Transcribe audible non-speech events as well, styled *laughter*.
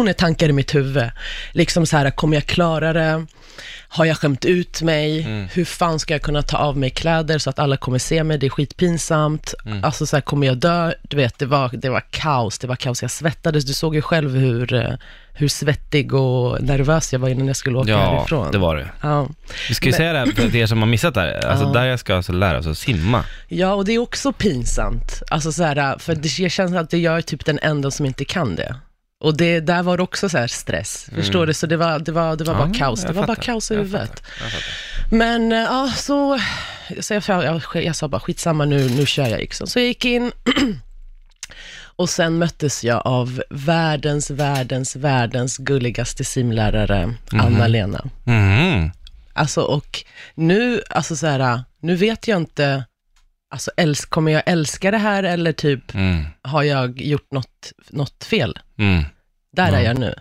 miljoner tankar i mitt huvud. Liksom så här, kommer jag klara det? Har jag skämt ut mig? Mm. Hur fan ska jag kunna ta av mig kläder så att alla kommer se mig? Det är skitpinsamt. Mm. Alltså så här, kommer jag dö? Du vet, det var, det var kaos. Det var kaos. Jag svettades. Du såg ju själv hur, eh, hur svettig och nervös jag var innan jag skulle åka Ja, härifrån. det var det. Ja. Vi ska ju säga det här för er som har missat det här. *laughs* Alltså Ja. där ska alltså lära sig att simma. ja, och det är också pinsamt. Alltså så här, för det jag känner att jag är typ den enda som inte kan det. Och det, där var det också så här stress, förstår du? Så det var, det var, det var bara Mm. Ja, kaos. Det var bara fattar. kaos i Jag huvudet. fattar. Jag fattar. Men eh, ja, så, så jag, jag, jag, jag sa bara skitsamma nu, nu kör jag liksom. Så jag gick in *clears throat* och sen möttes jag av världens, världens, världens gulligaste simlärare, Anna-Lena. Mhm. Alltså och nu, alltså så här, nu vet jag inte, alltså älsk, kommer jag älska det här eller typ Mm. har jag gjort något, något fel? Mm. Där Ja. är jag nu.